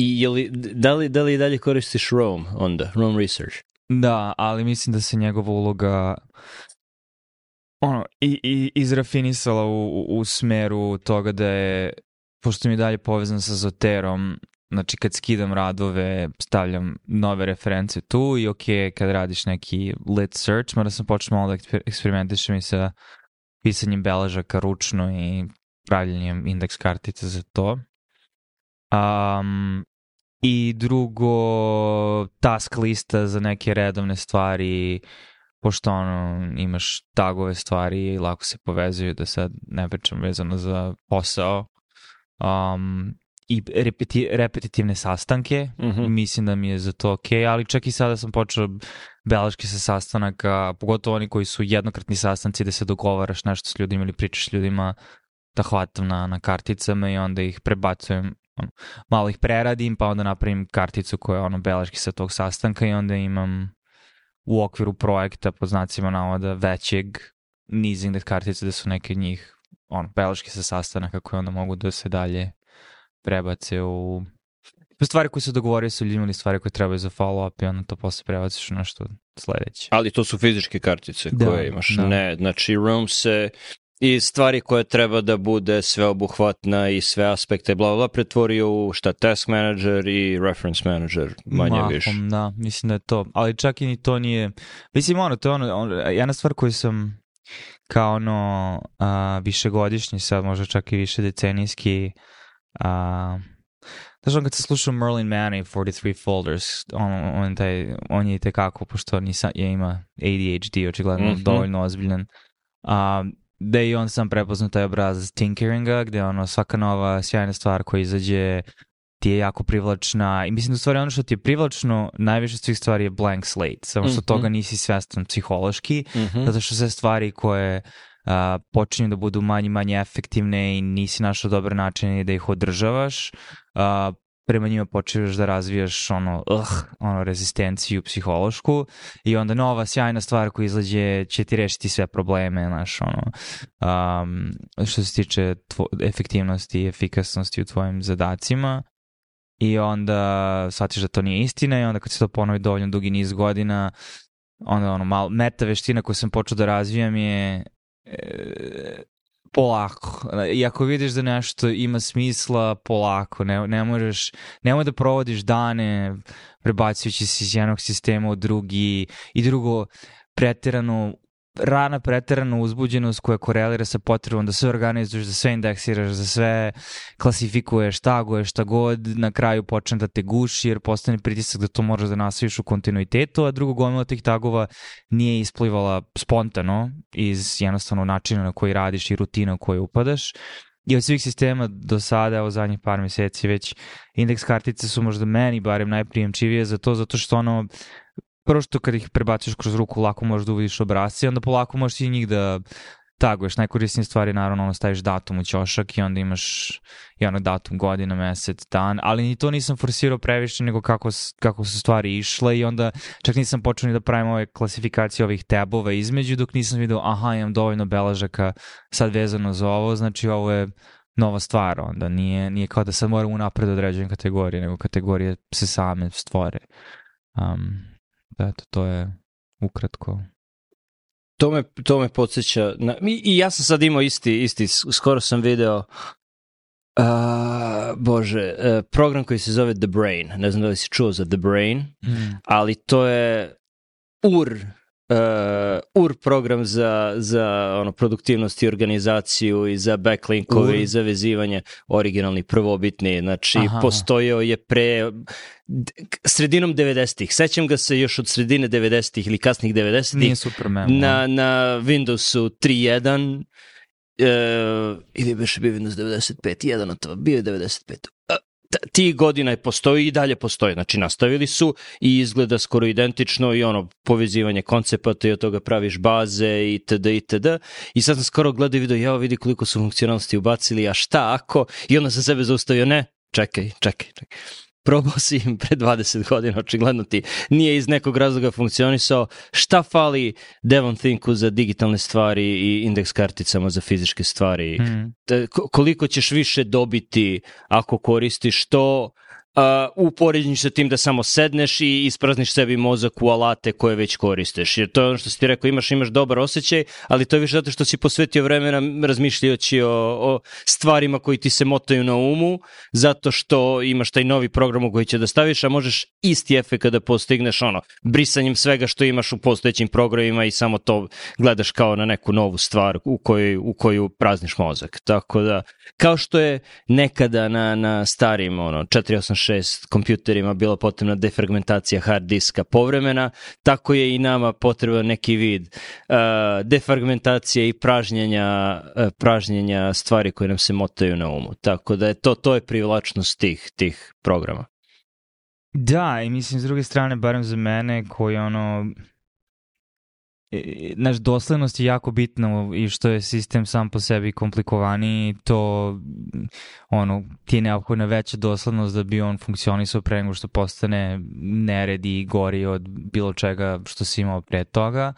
I je li, da, li, da li dalje koristiš Rome onda, Rome Research? Da, ali mislim da se njegova uloga ono, i, i izrafinisala u, u, smeru toga da je, pošto mi je dalje povezan sa Zoterom, znači kad skidam radove, stavljam nove reference tu i ok, kad radiš neki lit search, mora sam početi malo da eksperimentišem i sa pisanjem beležaka ručno i pravljanjem indeks kartice za to. Um, I drugo, task lista za neke redovne stvari, pošto ono, imaš tagove stvari i lako se povezuju, da sad ne pričam vezano za posao. Um, i repeti, repetitivne sastanke, mm -hmm. mislim da mi je za to ok, ali čak i sada sam počeo beleške sa sastanaka, pogotovo oni koji su jednokratni sastanci da se dogovaraš nešto s ljudima ili pričaš s ljudima, da hvatam na, na karticama i onda ih prebacujem, ono, malo ih preradim, pa onda napravim karticu koja je ono beleški sa tog sastanka i onda imam u okviru projekta, pod znacima navoda, većeg nizing kartice da su neke njih ono, beleški sa sastanaka koje onda mogu da se dalje prebace u stvari koje se dogovorio sa ljudima ili stvari koje trebaju za follow-up i onda to posle prebaciš u nešto sledeće. Ali to su fizičke kartice da, koje imaš, da. ne, znači Room se i stvari koje treba da bude sveobuhvatna i sve aspekte bla bla pretvorio u šta task manager i reference manager manje Mahom, više. Da, mislim da je to. Ali čak i ni to nije, mislim ono, to je ono, ono jedna stvar koju sam kao ono uh, višegodišnji, sad možda čak i više decenijski uh, Znaš, on kad se slušao Merlin Mann i 43 Folders, on, on, taj, on je i tekako, pošto nisa, je ima ADHD, očigledno mm -hmm. dovoljno ozbiljan, um, da i on sam prepoznao taj obrazac tinkeringa, gde ono svaka nova sjajna stvar koja izađe ti je jako privlačna i mislim da u stvari ono što ti je privlačno najviše svih stvari je blank slate, samo što mm -hmm. toga nisi svestan psihološki, mm -hmm. zato što sve stvari koje uh, počinju da budu manje manje efektivne i nisi našao dobar način da ih održavaš, uh, prema njima počeš da razvijaš ono, uh, ono rezistenciju psihološku i onda nova sjajna stvar koja izlađe će ti rešiti sve probleme, znaš, ono, um, što se tiče tvo, efektivnosti i efikasnosti u tvojim zadacima i onda shvatiš da to nije istina i onda kad se to ponovi dovoljno dugi niz godina, onda ono, malo, meta veština koju sam počeo da razvijam je e, polako. I ako vidiš da nešto ima smisla, polako. Ne, ne možeš, nemoj da provodiš dane prebacujući se iz jednog sistema u drugi i drugo preterano rana preterana uzbuđenost koja korelira sa potrebom da sve organizuješ, da sve indeksiraš, da sve klasifikuješ, taguješ, šta god, na kraju počne da te guši jer postane pritisak da to moraš da nastaviš u kontinuitetu, a drugo gomila tih tagova nije isplivala spontano iz jednostavno načina na koji radiš i rutina u koju upadaš. I od svih sistema do sada, evo zadnjih par meseci već, indeks kartice su možda meni barem najprijemčivije za to, zato što ono, prvo što kad ih prebaciš kroz ruku lako možeš da uvidiš obrazce i onda polako možeš i njih da taguješ. Najkorisnije stvari naravno ono staviš datum u ćošak i onda imaš i ono datum, godina, mesec, dan, ali ni to nisam forsirao previše nego kako, kako su stvari išle i onda čak nisam počeo ni da pravim ove klasifikacije ovih tabova između dok nisam vidio aha imam dovoljno beležaka sad vezano za ovo, znači ovo je nova stvar onda, nije, nije kao da sad moram unapred da određujem kategorije, nego kategorije se same stvore. Um, eto, to je ukratko. To me, to me podsjeća, na, i, i ja sam sad imao isti, isti, skoro sam video, uh, bože, uh, program koji se zove The Brain, ne znam da li si čuo za The Brain, mm. ali to je UR uh, UR program za, za ono, produktivnost i organizaciju i za backlinkove UR. i za vezivanje originalni prvobitni, znači Aha. postojao je pre sredinom 90-ih. Sećam ga se još od sredine 90-ih ili kasnih 90-ih. Nije Superman. Na, na Windowsu 3.1 uh, ili biše bio Windows 95, jedan od toga, bio je 95 ti godina je postoji i dalje postoji. Znači nastavili su i izgleda skoro identično i ono povezivanje koncepata i od toga praviš baze itd. itd. I sad sam skoro gledao i video, ja vidi koliko su funkcionalnosti ubacili, a šta ako? I onda sam sebe zaustavio, ne, čekaj, čekaj, čekaj probao si im pre 20 godina, očigledno ti nije iz nekog razloga funkcionisao. Šta fali Devon Thinku za digitalne stvari i indeks karticama za fizičke stvari? Mm. Koliko ćeš više dobiti ako koristiš to uh, u poređenju sa tim da samo sedneš i isprazniš sebi mozak u alate koje već koristeš. Jer to je ono što si ti rekao, imaš, imaš dobar osjećaj, ali to je više zato što si posvetio vremena razmišljajući o, o stvarima koji ti se motaju na umu, zato što imaš taj novi program u koji će da staviš, a možeš isti efekt da postigneš ono, brisanjem svega što imaš u postojećim programima i samo to gledaš kao na neku novu stvar u koju, u koju prazniš mozak. Tako da, kao što je nekada na, na starim ono, 486 kompjuterima bila potrebna defragmentacija hard diska povremena, tako je i nama potreban neki vid uh, defragmentacije i pražnjenja, uh, pražnjenja stvari koje nam se motaju na umu. Tako da je to, to je privlačnost tih, tih programa. Da, i mislim s druge strane, barem za mene, koji ono, naš doslednost je jako bitna i što je sistem sam po sebi komplikovaniji, to ono, ti je neophodna veća doslednost da bi on funkcionisao pre nego što postane neredi i gori od bilo čega što si imao pre toga.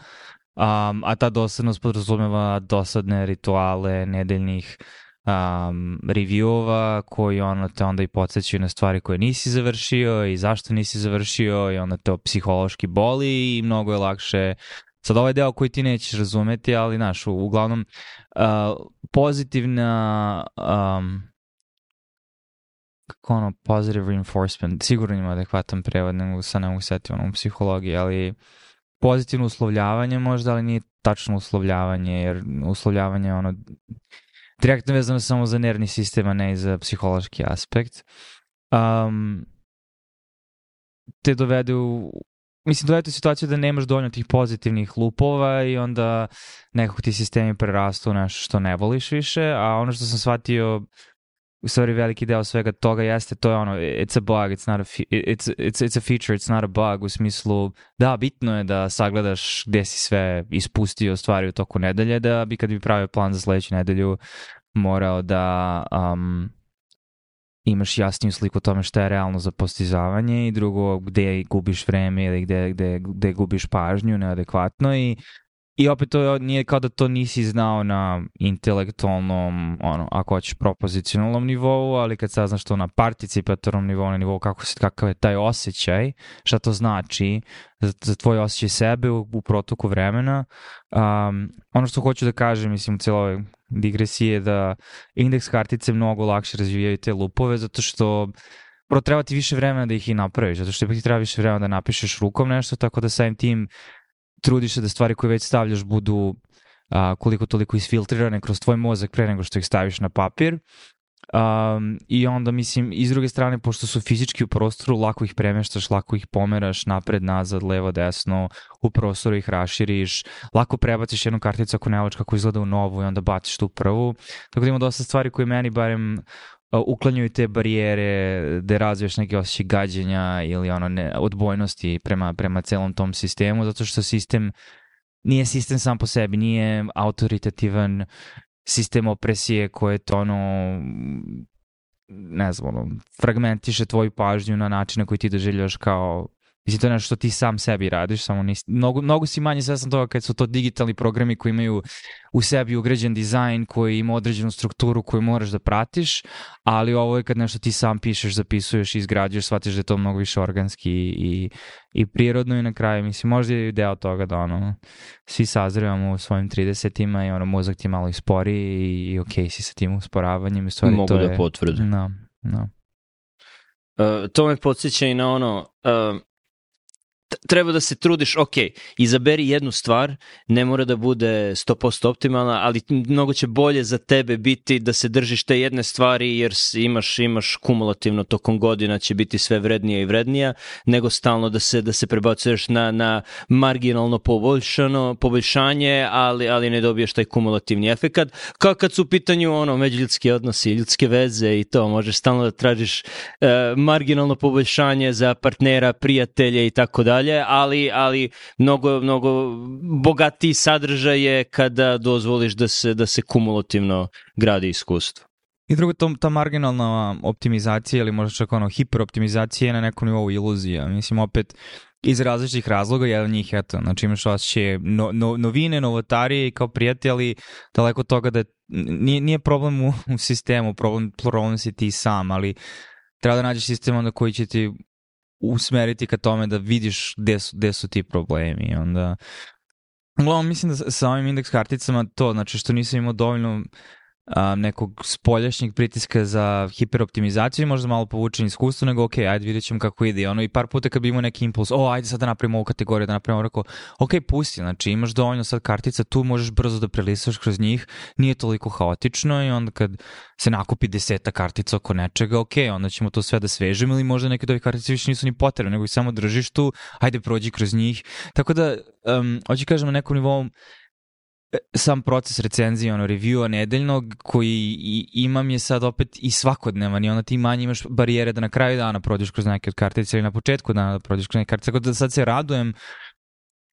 Um, a ta doslednost podrazumeva dosadne rituale nedeljnih um, reviewova koji ono te onda i podsjećaju na stvari koje nisi završio i zašto nisi završio i onda te psihološki boli i mnogo je lakše Sad ovaj deo koji ti nećeš razumeti, ali znaš, uglavnom uh, pozitivna um, kako ono, positive reinforcement, sigurno ima adekvatan prevod, nego sa ne mogu ono u psihologiji, ali pozitivno uslovljavanje možda, ali nije tačno uslovljavanje, jer uslovljavanje je ono direktno vezano samo za nervni sistem, a ne i za psihološki aspekt. Um, te dovede u, mislim, dovede u situaciju da nemaš dovoljno tih pozitivnih lupova i onda nekako ti sistemi prerastu u nešto što ne voliš više, a ono što sam shvatio u stvari veliki deo svega toga jeste to je ono it's a bug, it's not a it's, it's, it's a feature, it's not a bug u smislu da bitno je da sagledaš gde si sve ispustio stvari u toku nedelje da bi kad bi pravio plan za sledeću nedelju morao da um, imaš jasniju sliku o tome šta je realno za postizavanje i drugo gde gubiš vreme ili gde, gde, gde gubiš pažnju neadekvatno i I opet to nije kao da to nisi znao na intelektualnom, ono, ako hoćeš propozicionalnom nivou, ali kad saznaš to na participatornom nivou, na nivou kako se, kakav je taj osjećaj, šta to znači za, za tvoj osjećaj sebe u, u protoku vremena. Um, ono što hoću da kažem, mislim, u cijeloj digresije da indeks kartice mnogo lakše razvijaju te lupove, zato što prvo treba ti više vremena da ih i napraviš, zato što ti treba više vremena da napišeš rukom nešto, tako da samim tim trudiš se da stvari koje već stavljaš budu a, koliko toliko isfiltrirane kroz tvoj mozak pre nego što ih staviš na papir. Um, I onda, mislim, iz druge strane, pošto su fizički u prostoru, lako ih premeštaš, lako ih pomeraš napred, nazad, levo, desno, u prostoru ih raširiš, lako prebaciš jednu karticu ako ne kako izgleda u novu i onda baciš tu prvu. Tako da ima dosta stvari koje meni barem uklanjuju te barijere da razviješ neke osjećaj gađenja ili ono ne, odbojnosti prema, prema celom tom sistemu, zato što sistem nije sistem sam po sebi, nije autoritativan sistem opresije koje to ono ne znam, ono, fragmentiše tvoju pažnju na način na koji ti doživljaš kao Mislim, to je nešto što ti sam sebi radiš, samo nisi, mnogo, mnogo si manje svestan toga kad su to digitalni programi koji imaju u sebi ugrađen dizajn, koji ima određenu strukturu koju moraš da pratiš, ali ovo je kad nešto ti sam pišeš, zapisuješ izgrađuješ, shvatiš da je to mnogo više organski i, i prirodno i na kraju, mislim, možda je deo toga da ono, svi sazrevamo u svojim 30-ima i ono, mozak ti malo ispori i, i ok si sa tim usporavanjem. Stvari, Mogu to da je, potvrdim. No, no. Uh, to me podsjeća i na ono, uh, treba da se trudiš, ok, izaberi jednu stvar, ne mora da bude 100% optimalna, ali mnogo će bolje za tebe biti da se držiš te jedne stvari jer imaš imaš kumulativno tokom godina će biti sve vrednija i vrednija, nego stalno da se da se prebacuješ na na marginalno poboljšano poboljšanje, ali ali ne dobiješ taj kumulativni efekat. Kao kad su u pitanju ono međuljudski odnosi, ljudske veze i to, možeš stalno da tražiš uh, marginalno poboljšanje za partnera, prijatelje i tako dalje dalje, ali, ali mnogo, mnogo bogatiji sadržaj je kada dozvoliš da se, da se kumulativno gradi iskustvo. I drugo, to, ta marginalna optimizacija ili možda čak ono hiperoptimizacija je na nekom nivou iluzija. Mislim, opet, iz različitih razloga, jedan njih, eto, znači imaš osjećaj no, no, novine, novotarije i kao prijatelji, daleko toga da nije, nije problem u, u sistemu, problem, problem si ti sam, ali treba da nađeš sistem onda koji će ti usmeriti ka tome da vidiš gde su, gde su ti problemi. Onda, uglavnom, mislim da sa ovim indeks karticama to, znači što nisam imao dovoljno a, nekog spoljašnjeg pritiska za hiperoptimizaciju i možda malo povučen iskustvo, nego ok, ajde vidjet ćemo kako ide. Ono, I par puta kad bi imao neki impuls, o, ajde sad da napravimo ovu kategoriju, da napravimo, rekao, ok, pusti, znači imaš dovoljno sad kartica, tu možeš brzo da prelistaš kroz njih, nije toliko haotično i onda kad se nakupi deseta kartica oko nečega, ok, onda ćemo to sve da svežemo ili možda neke od ovih kartica više nisu ni potrebne, nego ih samo držiš tu, ajde prođi kroz njih. Tako da, um, hoću kažem na nekom nivou, sam proces recenzije, ono, reviewa nedeljnog koji i, imam je sad opet i svakodnevan i onda ti manje imaš barijere da na kraju dana prođeš kroz neke od kartice ili na početku dana da prođeš kroz neke kartice. Tako da sad se radujem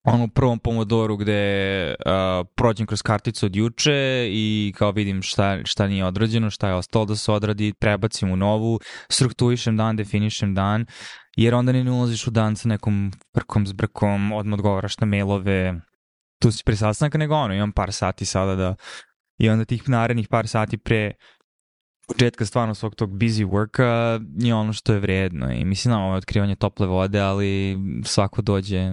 ono prvom pomodoru gde uh, prođem kroz karticu od juče i kao vidim šta, šta nije odrađeno, šta je ostalo da se odradi, prebacim u novu, strukturišem dan, definišem dan, jer onda ne ulaziš u dan sa nekom prkom zbrkom, odmah odgovaraš na mailove, tu si pre sastanka, nego ono, imam par sati sada da, i onda tih narednih par sati pre početka stvarno svog tog busy worka je ono što je vredno i mislim ovo je otkrivanje tople vode, ali svako dođe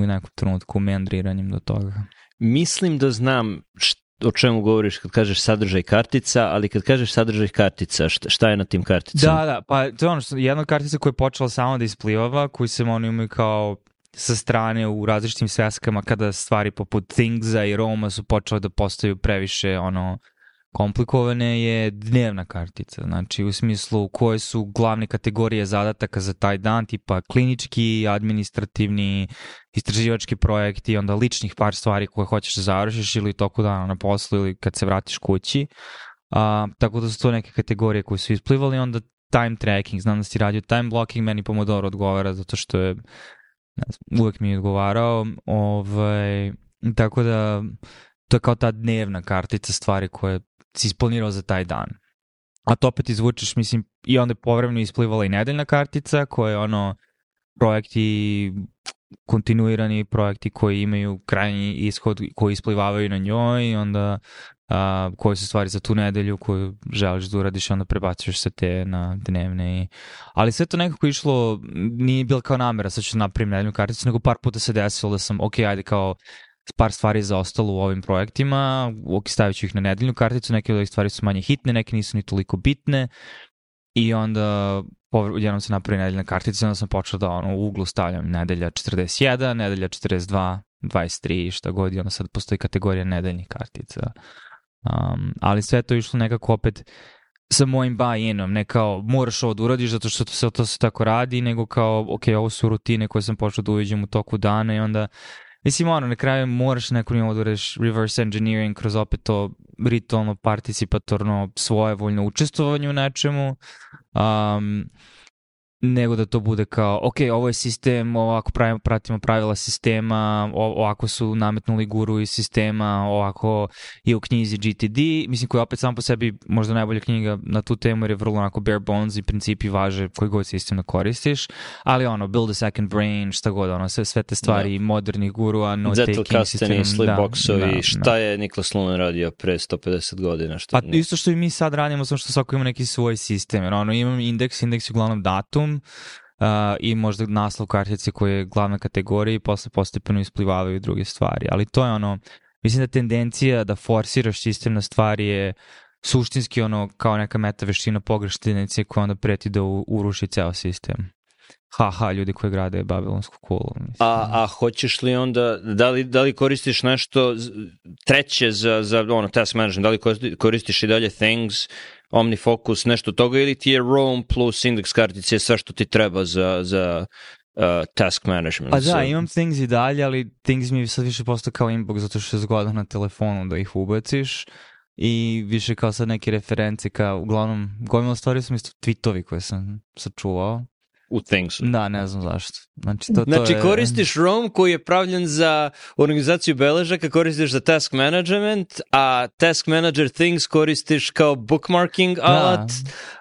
u nekom trenutku meandriranjem do toga. Mislim da znam šta o čemu govoriš kad kažeš sadržaj kartica, ali kad kažeš sadržaj kartica, šta, je na tim karticama? Da, da, pa to je ono što jedna od kartica koja je počela samo da isplivava, koji se oni imaju kao sa strane u različitim sveskama kada stvari poput Thingsa i Roma su počele da postaju previše ono komplikovane je dnevna kartica, znači u smislu koje su glavne kategorije zadataka za taj dan, tipa klinički, administrativni, istraživački projekti, onda ličnih par stvari koje hoćeš da završiš ili toku dana na poslu ili kad se vratiš kući. A, tako da su to neke kategorije koje su isplivali, onda time tracking, znam da si radio time blocking, meni Pomodoro odgovara zato što je ne znam, uvek mi je odgovarao, ovaj, tako da to je kao ta dnevna kartica stvari koje si isplanirao za taj dan. A to opet izvučeš, mislim, i onda je povremeno isplivala i nedeljna kartica koja je ono projekti kontinuirani projekti koji imaju krajnji ishod koji isplivavaju na njoj i onda a, koje su stvari za tu nedelju koju želiš da uradiš i onda prebacuješ se te na dnevne. I... Ali sve to nekako išlo, nije bilo kao namera, sad ću da napravim nedeljnu karticu, nego par puta se desilo da sam, ok, ajde kao par stvari zaostalo u ovim projektima, ok, stavit ću ih na nedeljnu karticu, neke od ovih stvari su manje hitne, neke nisu ni toliko bitne i onda jednom se napravi nedeljna kartica, onda sam počeo da ono, u uglu stavljam nedelja 41, nedelja 42, 23, šta god, i onda sad postoji kategorija nedeljnih kartica. Um, ali sve to išlo nekako opet sa mojim buy-inom, ne kao moraš ovo da uradiš zato što to se, to se tako radi, nego kao, ok, ovo su rutine koje sam počeo da uviđam u toku dana i onda Mislim, ono, na kraju moraš neko nivou da uradiš reverse engineering kroz opet to ritualno, participatorno, svojevoljno učestvovanje u nečemu. Um, nego da to bude kao, ok, ovo je sistem, ovako pravimo, pratimo pravila sistema, ovako su nametnuli guru iz sistema, ovako je u knjizi GTD, mislim koja je opet sam po sebi možda najbolja knjiga na tu temu jer je vrlo onako bare bones i principi važe koji god sistem da koristiš, ali ono, build a second brain, šta god, ono, sve, sve te stvari da. modernih gurua, no taking sistem. Sleep da, da, šta da. je Niklas Lumen radio pre 150 godina? Šta pa ne? isto što i mi sad radimo, samo što svako ima neki svoj sistem, jer ono, imam indeks, indeks je uglavnom datum, datum uh, i možda naslov kartice koje je glavna kategorija i posle postepeno isplivavaju druge stvari. Ali to je ono, mislim da tendencija da forsiraš sistem na stvari je suštinski ono kao neka meta veština pogrešne tendencije koja onda preti da uruši ceo sistem. Ha, ha, ljudi koji grade Babilonsku kulu. Mislim. A, a hoćeš li onda, da li, da li koristiš nešto treće za, za ono, task management, da li koristiš i dalje Things, OmniFocus, nešto toga ili ti je Roam plus index kartice sve što ti treba za, za uh, task management? Pa da, imam Things i dalje, ali Things mi sad više postao kao inbox zato što je zgodno na telefonu da ih ubaciš i više kao sad neke reference kao uglavnom gomila stvari su mi tweetovi koje sam sačuvao u Thingsu. Da, ne znam zašto. Znači, to, znači to je... koristiš ROM koji je pravljen za organizaciju beležaka, koristiš za task management, a task manager Things koristiš kao bookmarking da. alat,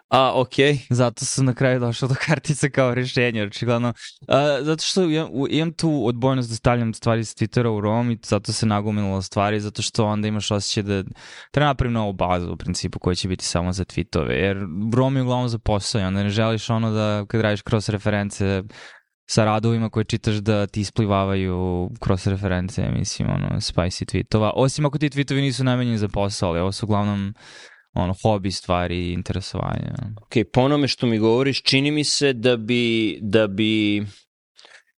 A. Okay. Zato sam na kraju došao do kartice kao rešenje, očigledno. A, zato što imam, imam tu odbojnost da stavljam stvari sa Twittera u ROM i zato se nagomililo stvari, zato što onda imaš osjećaj da treba napravim novu bazu u principu koja će biti samo za tweetove, jer ROM je uglavnom za posao i onda ne želiš ono da kad radiš cross reference sa radovima koje čitaš da ti isplivavaju kroz reference, mislim, ono, spicy tweetova. Osim ako ti tweetovi nisu najmenjeni za posao, ali ovo su uglavnom ono, hobi stvari i interesovanja. Ok, po onome što mi govoriš, čini mi se da bi, da bi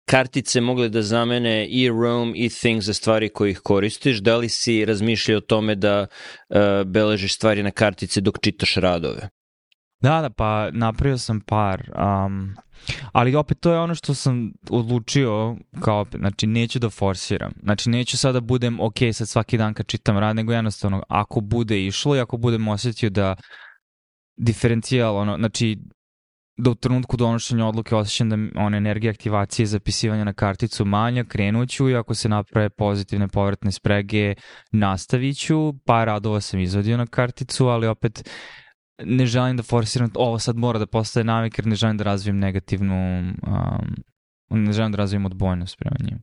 kartice mogle da zamene i Roam i Things za stvari koje ih koristiš. Da li si razmišljao o tome da uh, beležiš stvari na kartice dok čitaš radove? Da, da, pa napravio sam par. Um, ali opet to je ono što sam odlučio kao, znači neću da forsiram. Znači neću sada da budem ok sad svaki dan kad čitam rad, nego jednostavno ako bude išlo i ako budem osetio da diferencijal, ono, znači da u trenutku donošenja odluke osjećam da on energija aktivacije zapisivanja na karticu manja, krenuću i ako se naprave pozitivne povratne sprege, nastavit ću. Pa radova sam izvadio na karticu, ali opet ne želim da forsiram, ovo sad mora da postaje navik jer ne želim da razvijem negativnu, um, ne želim da razvijem odbojnost prema njim.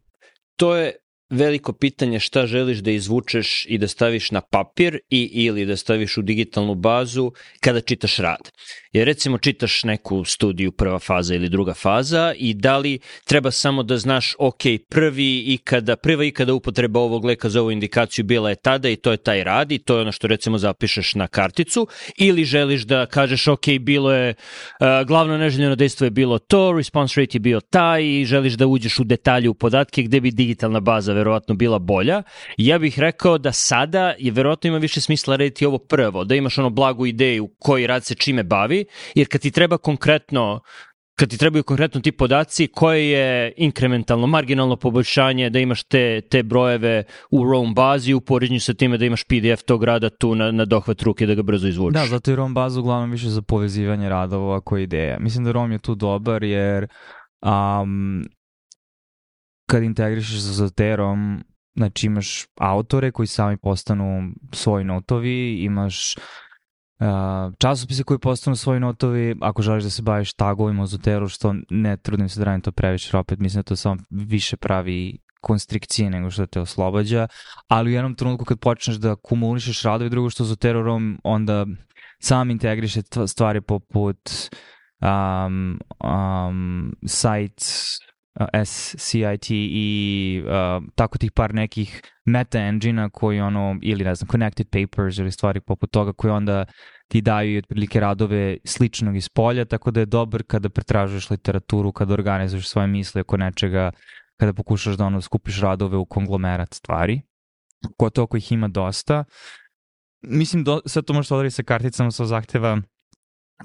To je veliko pitanje šta želiš da izvučeš i da staviš na papir i ili da staviš u digitalnu bazu kada čitaš rad. Jer recimo čitaš neku studiju prva faza ili druga faza i da li treba samo da znaš ok, prvi i kada, prva i kada upotreba ovog leka za ovu indikaciju bila je tada i to je taj rad i to je ono što recimo zapišeš na karticu ili želiš da kažeš ok, bilo je uh, glavno neželjeno dejstvo je bilo to, response rate je bio taj i želiš da uđeš u detalje u podatke gde bi digitalna baza verovatno bila bolja. Ja bih rekao da sada je verovatno ima više smisla rediti ovo prvo, da imaš ono blagu ideju koji rad se čime bavi, jer kad ti treba konkretno kad ti trebaju konkretno ti podaci, koje je inkrementalno, marginalno poboljšanje da imaš te, te brojeve u ROM bazi u poređenju sa time da imaš PDF tog rada tu na, na dohvat ruke da ga brzo izvučeš. Da, zato je ROM baza uglavnom više za povezivanje radova koje ideja. Mislim da ROM je tu dobar jer um, kad integrišeš sa Zoterom, znači imaš autore koji sami postanu svoji notovi, imaš Uh, časopise koji postanu svoji notovi, ako želiš da se baviš tagovima u Zoteru, što ne trudim se da radim to previše, opet mislim da to samo više pravi konstrikcije nego što te oslobađa, ali u jednom trenutku kad počneš da kumulišeš radovi drugo što Zoterorom, onda sam integriše stvari poput um, um, site SCIT i uh, tako tih par nekih meta engine koji ono, ili ne znam, connected papers ili stvari poput toga koji onda ti daju i otprilike radove sličnog iz polja, tako da je dobar kada pretražuješ literaturu, kada organizuješ svoje misle oko nečega, kada pokušaš da ono skupiš radove u konglomerat stvari. Ko to ako ih ima dosta. Mislim, do, sve to možeš odraditi sa karticama, sa zahteva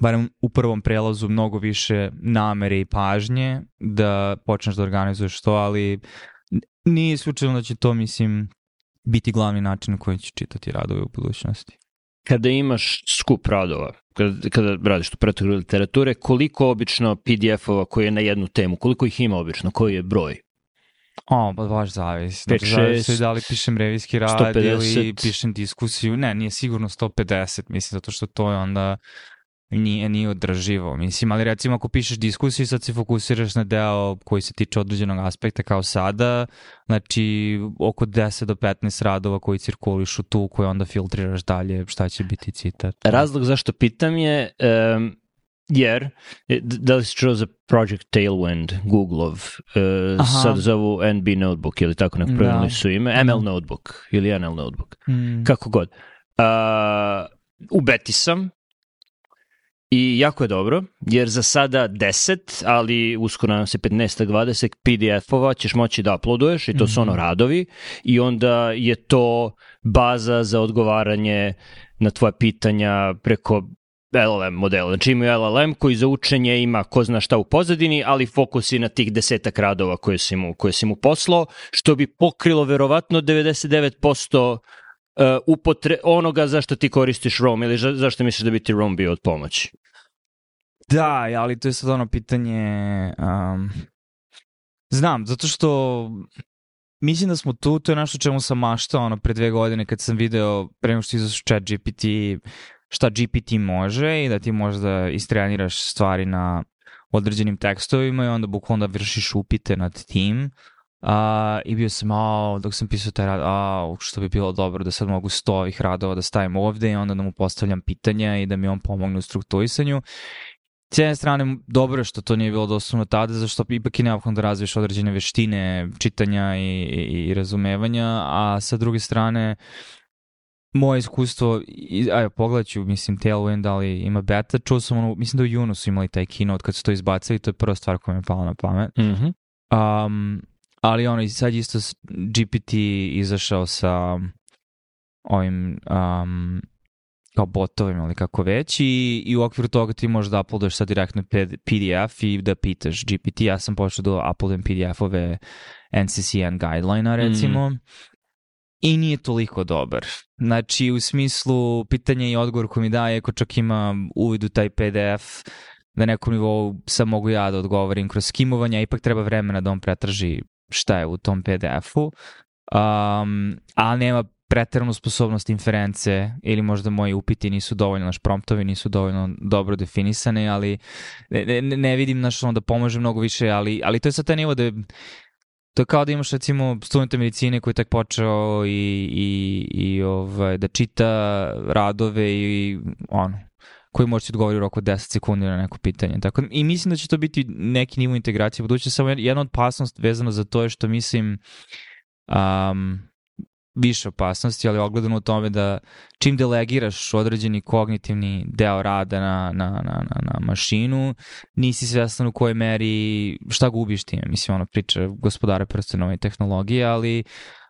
barem u prvom prelazu mnogo više namere i pažnje da počneš da organizuješ to, ali nije slučajno da će to, mislim, biti glavni način na koji će čitati radove u budućnosti. Kada imaš skup radova, kada, kada radiš tu pretog literature, koliko obično PDF-ova koji je na jednu temu, koliko ih ima obično, koji je broj? O, pa baš zavisi. 5, 6, zavisi da li pišem revijski rad 150. ili pišem diskusiju. Ne, nije sigurno 150, mislim, zato što to je onda nije, nije održivo. Mislim, ali recimo ako pišeš diskusiju sad se fokusiraš na deo koji se tiče određenog aspekta kao sada, znači oko 10 do 15 radova koji cirkulišu tu koje onda filtriraš dalje šta će biti citat. Razlog zašto pitam je um, jer, e, da li si čuo za Project Tailwind, Google-ov, uh, sad zovu NB Notebook ili tako nek da. su ime, ML Notebook ili NL Notebook, mm. kako god. Uh, u beti sam, I jako je dobro, jer za sada 10, ali uskoro nam se 15 20 PDF-ova ćeš moći da uploaduješ i to su ono mhm. radovi i onda je to baza za odgovaranje na tvoje pitanja preko LLM modela. Znači imaju LLM koji za učenje ima ko zna šta u pozadini, ali fokus je na tih desetak radova koje si mu, koje si mu poslao, što bi pokrilo verovatno 99% uh, upotre onoga zašto ti koristiš ROM ili zašto misliš da bi ti ROM bio od pomoći? Da, ali to je sad ono pitanje... Um, znam, zato što mislim da smo tu, to je nešto čemu sam maštao ono pre dve godine kad sam video, prema što izašu chat GPT, šta GPT može i da ti možda istreniraš stvari na određenim tekstovima i onda bukvalno da vršiš upite nad tim. A, I bio sam, a, dok sam pisao taj rad, a, što bi bilo dobro da sad mogu sto ovih radova da stavim ovde i onda da mu postavljam pitanja i da mi on pomogne u strukturisanju. S jedne strane, dobro je što to nije bilo dostupno tada, zašto ipak je neophodno da razviješ određene veštine čitanja i, i, i razumevanja, a sa druge strane, moje iskustvo, ajde, pogledat ću, mislim, Tailwind, ali ima beta, čuo sam ono, mislim da u junu su imali taj keynote kad su to izbacili, to je prva stvar koja mi je pala na pamet. Mm -hmm. um, ali ono, sad isto GPT izašao sa ovim um, kao botovima ili kako već i, i u okviru toga ti možeš da uploadaš sad direktno PDF i da pitaš GPT. Ja sam počeo da uploadam PDF-ove NCCN guideline-a recimo mm. i nije toliko dobar. Znači u smislu pitanja i odgovor koji mi daje, ako čak ima uvid u taj PDF, da nekom nivou sam mogu ja da odgovorim kroz skimovanja, ipak treba vremena da on pretraži šta je u tom PDF-u, um, a nema preteranu sposobnost inference ili možda moji upiti nisu dovoljno, naš promptovi nisu dovoljno dobro definisane, ali ne, ne, ne vidim naš ono da pomaže mnogo više, ali, ali to je sad taj nivo da je, to je kao da imaš recimo studenta medicine koji je tak počeo i, i, i ovaj, da čita radove i ono, koji može ti odgovori u roku 10 sekundi na neko pitanje. Tako, I mislim da će to biti neki nivo integracije buduće. Samo jedna opasnost vezana za to je što mislim um, više opasnosti, ali ogledano u tome da čim delegiraš određeni kognitivni deo rada na, na, na, na, na mašinu, nisi svestan u kojoj meri šta gubiš time. Mislim, ono priča gospodara prstenove tehnologije, ali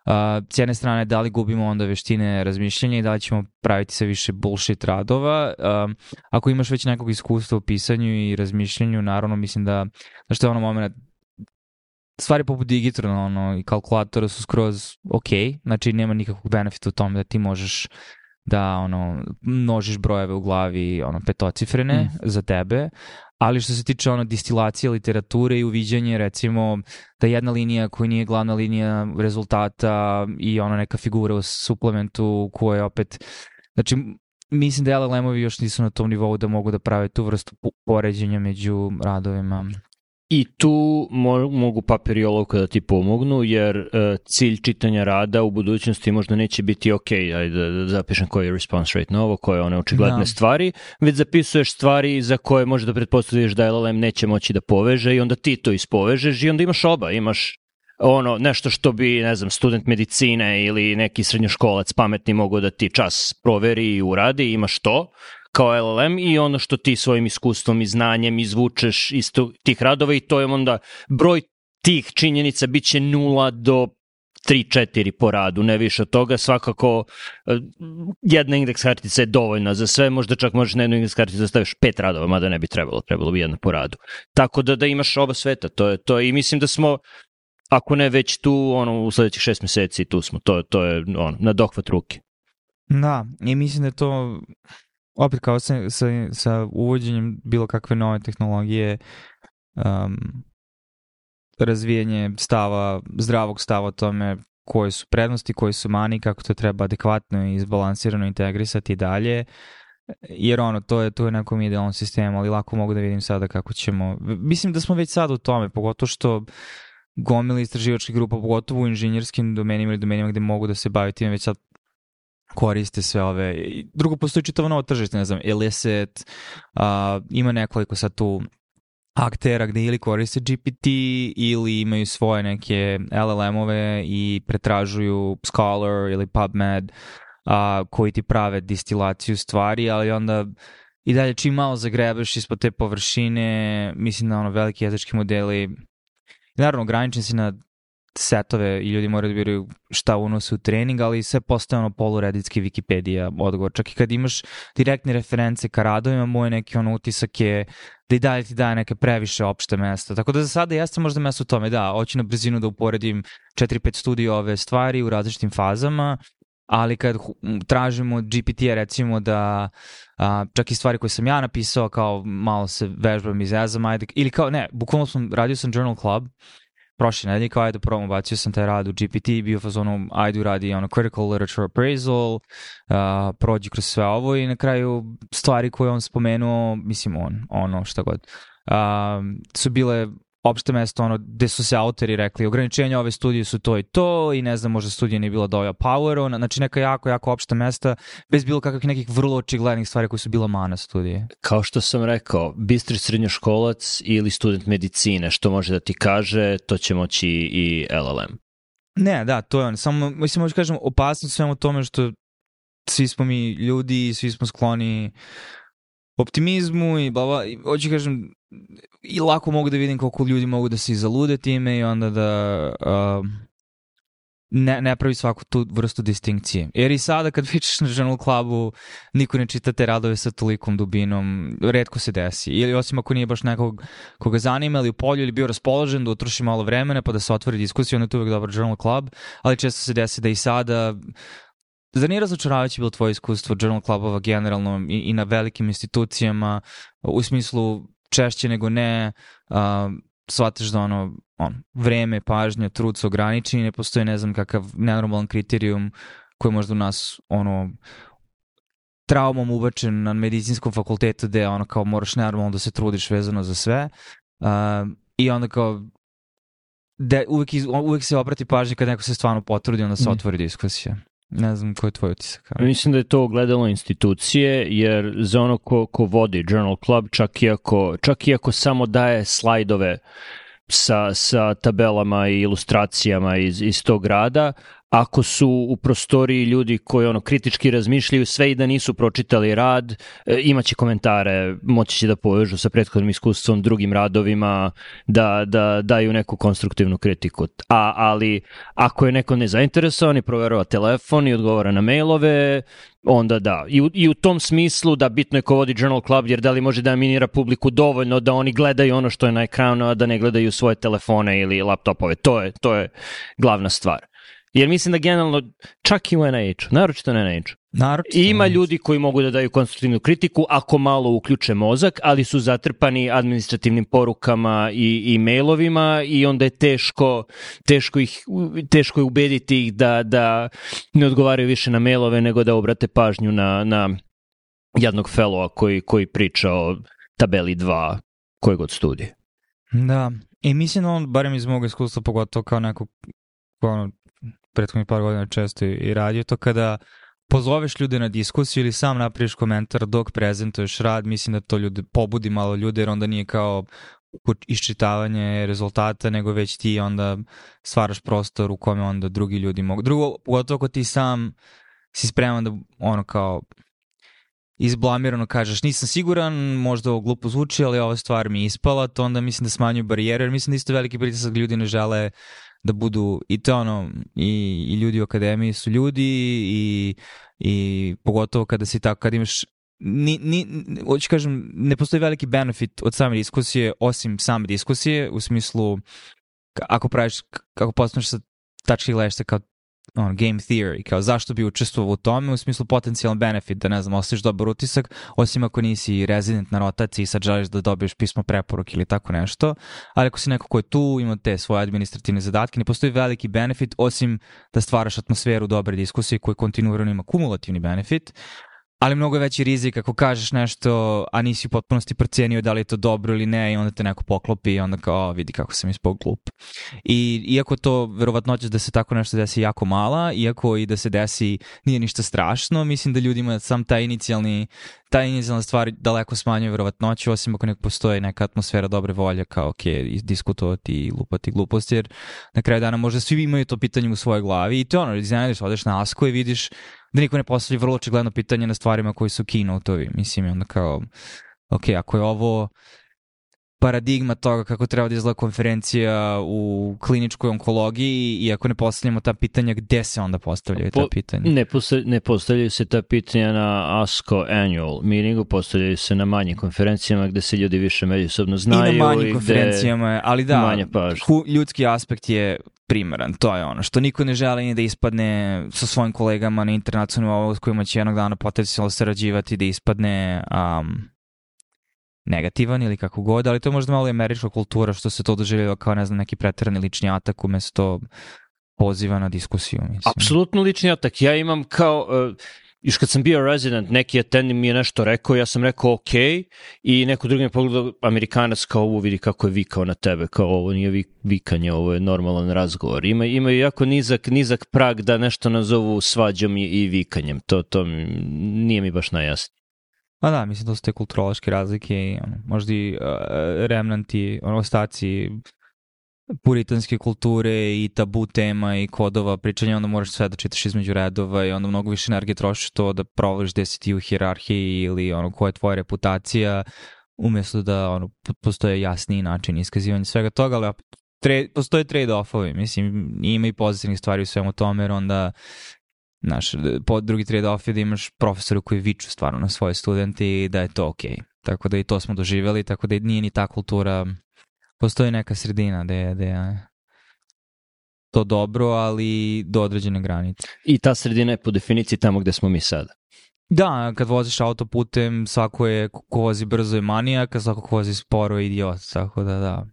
Uh, s jedne strane, da li gubimo onda veštine razmišljanja i da li ćemo praviti sve više bullshit radova. Uh, ako imaš već nekog iskustva u pisanju i razmišljanju, naravno mislim da, da što je ono moment stvari poput digitrona ono, i kalkulatora su skroz ok, znači nema nikakvog benefita u tome da ti možeš da ono množiš brojeve u glavi ono petocifrene mm. za tebe, ali što se tiče ono distilacije literature i uviđanje recimo da jedna linija koja nije glavna linija rezultata i ona neka figura u suplementu koja opet znači mislim da LLM-ovi još nisu na tom nivou da mogu da prave tu vrstu poređenja među radovima. I tu mo mogu papir i olovka da ti pomognu, jer uh, cilj čitanja rada u budućnosti možda neće biti ok, ajde da, da zapišem koji je response rate na ovo, koje one očigledne da. stvari, već zapisuješ stvari za koje možeš da pretpostaviš da LLM neće moći da poveže i onda ti to ispovežeš i onda imaš oba, imaš ono, nešto što bi, ne znam, student medicine ili neki srednjoškolac pametni mogu da ti čas proveri i uradi, imaš to, kao LLM i ono što ti svojim iskustvom i znanjem izvučeš iz tih radova i to je onda broj tih činjenica bit će 0 do 3-4 po radu, ne više od toga. Svakako eh, jedna indeks kartica je dovoljna za sve, možda čak možeš na jednu indeks karticu da staviš pet radova, mada ne bi trebalo, trebalo bi jedna po radu. Tako da da imaš oba sveta, to je to i mislim da smo ako ne već tu, ono, u sledećih šest meseci tu smo, to, to je ono, na dohvat ruke. Da, i mislim da je to opet kao sa, sa, sa uvođenjem bilo kakve nove tehnologije, um, razvijanje stava, zdravog stava o tome koje su prednosti, koje su mani, kako to treba adekvatno i izbalansirano integrisati dalje, jer ono, to je, to je nekom idealnom sistemu, ali lako mogu da vidim sada kako ćemo, mislim da smo već sad u tome, pogotovo što gomili istraživačkih grupa, pogotovo u inženjerskim domenima ili domenima gde mogu da se baviti već sad koriste sve ove. Drugo, postoji čitavo novo tržište, ne znam, Elicit, uh, ima nekoliko sad tu aktera gde ili koriste GPT ili imaju svoje neke LLM-ove i pretražuju Scholar ili PubMed a, koji ti prave distilaciju stvari, ali onda i dalje čim malo zagrebeš ispod te površine, mislim da ono veliki jezički modeli naravno ograničen si na setove i ljudi moraju da biraju šta unose u trening, ali sve postaje ono polureditski Wikipedia odgovor. Čak i kad imaš direktne reference ka radovima, moj neki ono utisak je da i dalje ti daje neke previše opšte mesta. Tako da za sada jeste možda mesto u tome, da, hoću na brzinu da uporedim 4-5 studija ove stvari u različitim fazama, ali kad tražimo GPT-a recimo da a, čak i stvari koje sam ja napisao kao malo se vežbam iz ezama, ili kao ne, bukvalno sam radio sam Journal Club prošle nedelje, kao ajde probamo, bacio sam taj rad u GPT, bio fazonu, ajde radi ono critical literature appraisal, uh, prođi kroz sve ovo i na kraju stvari koje on spomenuo, mislim on, ono šta god, uh, su bile opšte mesto ono gde su se autori rekli ograničenja ove studije su to i to i ne znam možda studija nije bila doja power znači neka jako jako opšta mesta bez bilo kakvih nekih vrlo očiglednih stvari koje su bila mana studije. Kao što sam rekao, bistri srednjoškolac ili student medicine što može da ti kaže to će moći i LLM. Ne, da, to je on. Samo, mislim, možda kažem, opasnost svemu tome što svi smo mi ljudi, svi smo skloni optimizmu i bla bla. Hoću kažem, i lako mogu da vidim koliko ljudi mogu da se izalude time i onda da uh, ne, ne pravi svaku tu vrstu distinkcije. Jer i sada kad pričaš na Journal Clubu, niko ne čita te radove sa tolikom dubinom, redko se desi. Ili osim ako nije baš nekog koga zanima ili u polju ili bio raspoložen da utroši malo vremena pa da se otvori diskusija, onda je to uvek dobar Journal Club, ali često se desi da i sada Zar nije razočaravajuće bilo tvoje iskustvo Journal Clubova generalno i, i na velikim institucijama u smislu češće nego ne uh, shvataš da ono, on, vreme, pažnja, trud su ograničeni, ne postoji ne znam kakav nenormalan kriterijum koji možda u nas ono traumom ubačen na medicinskom fakultetu gde ono kao moraš nenormalno da se trudiš vezano za sve uh, i onda kao de, uvek, uvek se obrati pažnje kad neko se stvarno potrudi onda se mm. otvori diskusija. Ne znam koji je tvoj utisak. Ali. Mislim da je to ogledalo institucije, jer za ono ko, ko vodi Journal Club, čak i ako, čak i ako samo daje slajdove sa, sa tabelama i ilustracijama iz, iz tog rada, ako su u prostoriji ljudi koji ono kritički razmišljaju sve i da nisu pročitali rad, e, imaće komentare, moći će da povežu sa prethodnim iskustvom, drugim radovima, da, da daju neku konstruktivnu kritiku. A, ali ako je neko nezainteresovan i proverava telefon i odgovara na mailove, onda da. I u, I u tom smislu da bitno je ko vodi Journal Club, jer da li može da minira publiku dovoljno da oni gledaju ono što je na ekranu, a da ne gledaju svoje telefone ili laptopove. To je, to je glavna stvar. Jer mislim da generalno, čak i u NIH-u, naročito na NIH-u, Naročito. Ima ljudi koji mogu da daju konstruktivnu kritiku ako malo uključe mozak, ali su zatrpani administrativnim porukama i, i mailovima i onda je teško, teško, ih, teško je ubediti ih da, da ne odgovaraju više na mailove nego da obrate pažnju na, na jednog fellowa koji, koji priča o tabeli 2 koje god studije. Da, i mislim da on, barem iz mog iskustva, pogotovo kao neko ono, prethodnih par godina često i radio to kada pozoveš ljude na diskusiju ili sam napriješ komentar dok prezentuješ rad, mislim da to ljude, pobudi malo ljude jer onda nije kao iščitavanje rezultata, nego već ti onda stvaraš prostor u kome onda drugi ljudi mogu. Drugo, pogotovo ako ti sam si spreman da ono kao izblamirano kažeš nisam siguran, možda ovo glupo zvuči, ali ova stvar mi je ispala, to onda mislim da smanjuju barijere, jer mislim da isto veliki pritisak ljudi ne žele da budu i to ono i, i ljudi u akademiji su ljudi i, i pogotovo kada si tako kad imaš ni, ni, hoću kažem, ne postoji veliki benefit od same diskusije, osim same diskusije, u smislu, ako praviš, kako postaneš sa tački gledaš kao on, game theory, kao zašto bi učestvovao u tome u smislu potencijalan benefit, da ne znam, osjećaš dobar utisak, osim ako nisi rezident na rotaciji i sad želiš da dobiješ pismo preporuk ili tako nešto, ali ako si neko ko je tu, ima te svoje administrativne zadatke, ne postoji veliki benefit, osim da stvaraš atmosferu dobre diskusije koji kontinuirano ima kumulativni benefit, ali mnogo je veći rizik ako kažeš nešto, a nisi u potpunosti procenio da li je to dobro ili ne i onda te neko poklopi i onda kao vidi kako sam ispao glup. I iako to verovatnoća da se tako nešto desi jako mala, iako i da se desi nije ništa strašno, mislim da ljudima sam taj inicijalni ta inicijalna stvar daleko smanjuje verovatnoću, osim ako nek postoji neka atmosfera dobre volje kao ok, diskutovati i lupati gluposti, jer na kraju dana možda svi imaju to pitanje u svojoj glavi i to ono, iznenadiš, odeš na Asko i vidiš da niko ne postavlja vrlo očigledno pitanje na stvarima koji su keynote-ovi. Mislim, onda kao, ok, ako je ovo paradigma toga kako treba da izgleda konferencija u kliničkoj onkologiji i ako ne postavljamo ta pitanja, gde se onda postavljaju ta pitanja? Ne, postavljaju, ne postavljaju se ta pitanja na ASCO annual meetingu, postavljaju se na manjim konferencijama gde se ljudi više međusobno znaju. I na manjim konferencijama, ali da, ljudski aspekt je primeran, to je ono, što niko ne želi ni da ispadne sa svojim kolegama na internacionalnom s kojima će jednog dana potencijalno sarađivati, da ispadne um, negativan ili kako god, ali to je možda malo i američka kultura što se to doživljava kao, ne znam, neki pretrani lični atak umesto poziva na diskusiju. Mislim. Apsolutno lični atak. Ja imam kao... Uh, još kad sam bio resident, neki attendant mi je nešto rekao, ja sam rekao ok, i neko drugi mi pogledao Amerikanac kao ovo vidi kako je vikao na tebe, kao ovo nije vikanje, ovo je normalan razgovor. Ima, imaju jako nizak, nizak prag da nešto nazovu svađom i, i vikanjem, to, to nije mi baš najjasnije. Pa da, mislim da su te kulturološke razlike ono, možda i uh, remnanti, ono, ostaci puritanske kulture i tabu tema i kodova pričanja, onda moraš sve da čitaš između redova i onda mnogo više energije trošiš to da provališ gde si ti u hirarhiji ili ono koja je tvoja reputacija, umjesto da ono, postoje jasniji način iskazivanja svega toga, ali tre, postoje trade-offovi, mislim, ima i pozitivnih stvari u svemu tome, jer onda Znaš, po drugi trade-off je da imaš profesora koji viču stvarno na svoje studente i da je to okej. Okay. Tako da i to smo doživjeli, tako da nije ni ta kultura, postoji neka sredina da je, da je to dobro, ali do određene granice. I ta sredina je po definiciji tamo gde smo mi sada. Da, kad voziš autoputem, svako je ko vozi brzo je manijak, a svako ko vozi sporo je idiot, tako da da.